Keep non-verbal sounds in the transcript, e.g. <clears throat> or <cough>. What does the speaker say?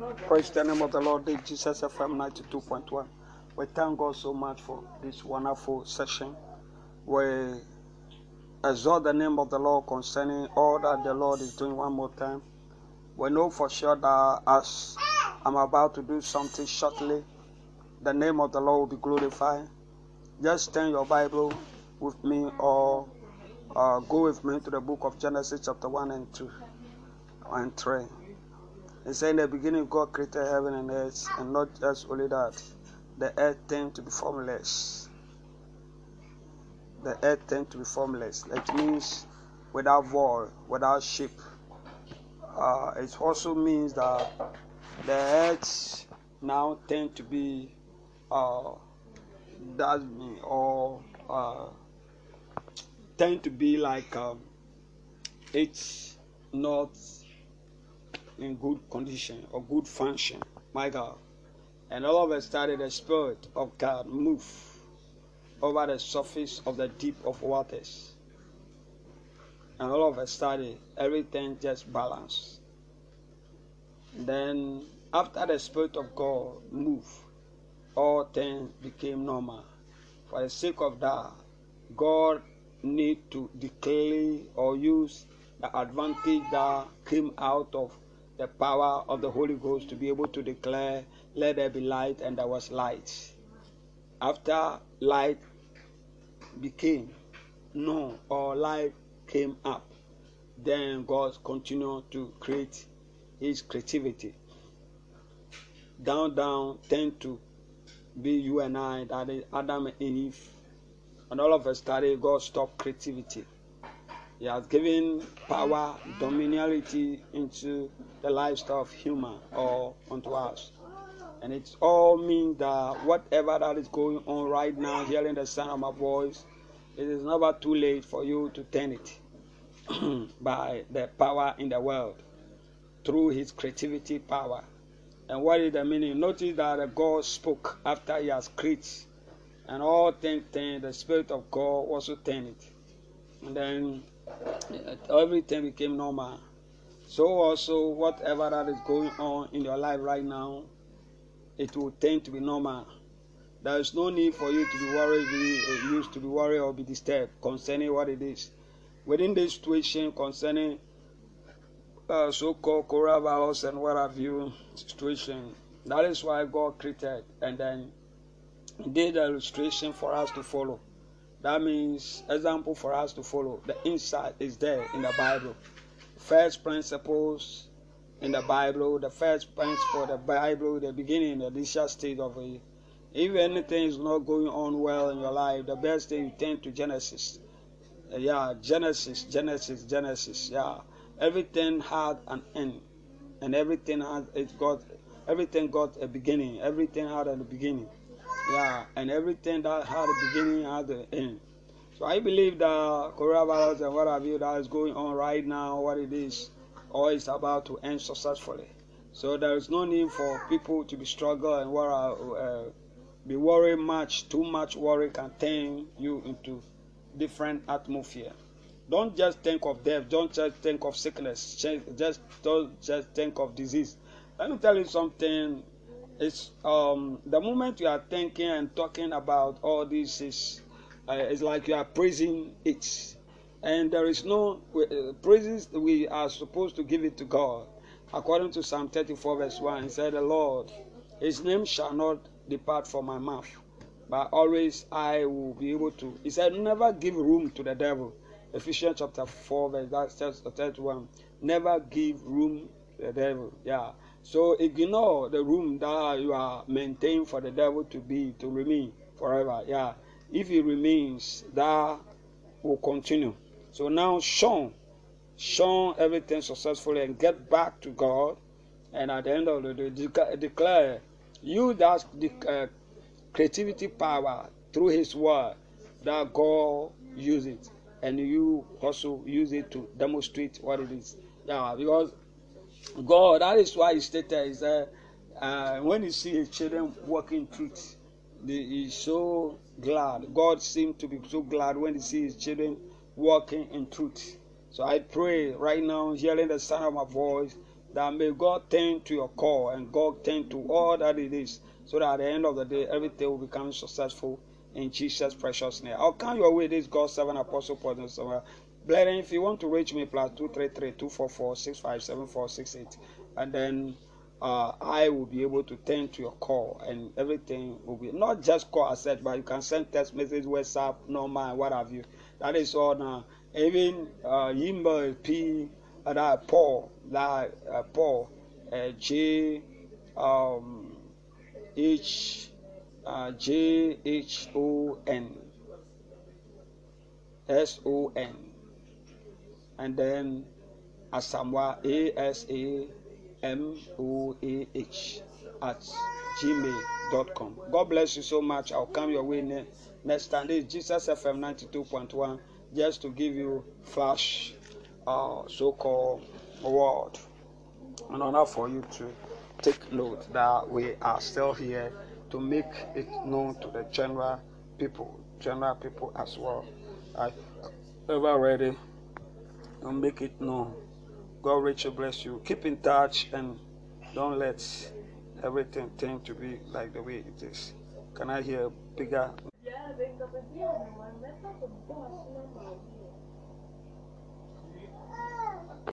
Praise the name of the Lord, this is Jesus FM 92.1. We thank God so much for this wonderful session. We exalt the name of the Lord concerning all that the Lord is doing one more time. We know for sure that as I'm about to do something shortly, the name of the Lord will be glorified. Just turn your Bible with me or uh, go with me to the book of Genesis, chapter 1 and 2 and 3. It says, In the beginning, God created heaven and earth, and not just only that, the earth tend to be formless. The earth tend to be formless. That means without void, without shape. Uh, it also means that the earth now tend to be uh, does mean or uh, tend to be like um, it's not in good condition or good function. My God. And all of a sudden, the Spirit of God move over the surface of the deep of waters. And all of a sudden, everything just balanced. Then, after the Spirit of God moved, all things became normal. For the sake of that, God need to declare or use the advantage that came out of the power of the Holy Ghost to be able to declare, Let there be light, and there was light. After light became known or light came up, then God continued to create his creativity. Down, down, tend to be you and I, that is Adam and Eve. And all of a sudden, God stopped creativity. He has given power, dominiality into the lifestyle of human or unto us. And it all means that whatever that is going on right now, hearing the sound of my voice, it is never too late for you to turn it <clears throat> by the power in the world through his creativity power. And what is the meaning? Notice that God spoke after he has created, and all things the Spirit of God also turned it. And then everything became normal. So also whatever that is going on in your life right now, it will tend to be normal. There is no need for you to be worried, be used to be worried or be disturbed concerning what it is. Within this situation concerning uh, so-called coronavirus and what have you situation, that is why God created and then did a illustration for us to follow. That means example for us to follow. The insight is there in the Bible. First principles in the Bible, the first principle, the Bible, the beginning, the initial state of it. If anything is not going on well in your life, the best thing you turn to Genesis. Yeah, Genesis, Genesis, Genesis. Yeah, everything had an end, and everything had it got everything got a beginning. Everything had a beginning. Yeah, and everything that had a beginning had an end. So I believe that coronavirus and what have you that is going on right now, what it is, or is about to end successfully. So there is no need for people to be struggling and what uh, be worried much. Too much worry can turn you into different atmosphere. Don't just think of death. Don't just think of sickness. Just don't just think of disease. Let me tell you something it's um, the moment you are thinking and talking about all this is uh, it's like you are praising it. And there is no uh, praises we are supposed to give it to god. According to psalm 34 verse 1 he said the lord his name shall not depart from my mouth but always i will be able to. He said never give room to the devil. Ephesians chapter 4 verse that's 31 never give room to the devil. Yeah so ignore the room that you are maintaining for the devil to be, to remain forever. Yeah. If he remains, that will continue. So now shun, shun everything successfully and get back to God. And at the end of the day, declare, use that uh, creativity power through his word that God use it. And you also use it to demonstrate what it is. Yeah, because God, that is why he stated is that uh, when you see his children walking truth, he is so glad. God seemed to be so glad when he sees his children walking in truth. So I pray right now, hearing the sound of my voice, that may God tend to your call and God tend to all that it is, so that at the end of the day, everything will become successful in Jesus' precious name. I'll come your way. This God, seven apostle, Paul, Brethren, if you want to reach me, 233-244-657468. and then uh, I will be able to turn to your call, and everything will be not just call I said, but you can send text message, WhatsApp, normal, what have you. That is all now. Even uh, email P uh, Paul that uh, Paul uh, J um, H uh, J H O N S O N and then Asamoah A S A M O A H at gmail.com. God bless you so much. I'll come your way ne- next time. This is Jesus FM 92.1 just to give you flash uh, so called word. In order for you to take note that we are still here to make it known to the general people, general people as well. I ever ready to make it known. God richly bless you. Keep in touch and don't let everything tend to be like the way it is. Can I hear bigger?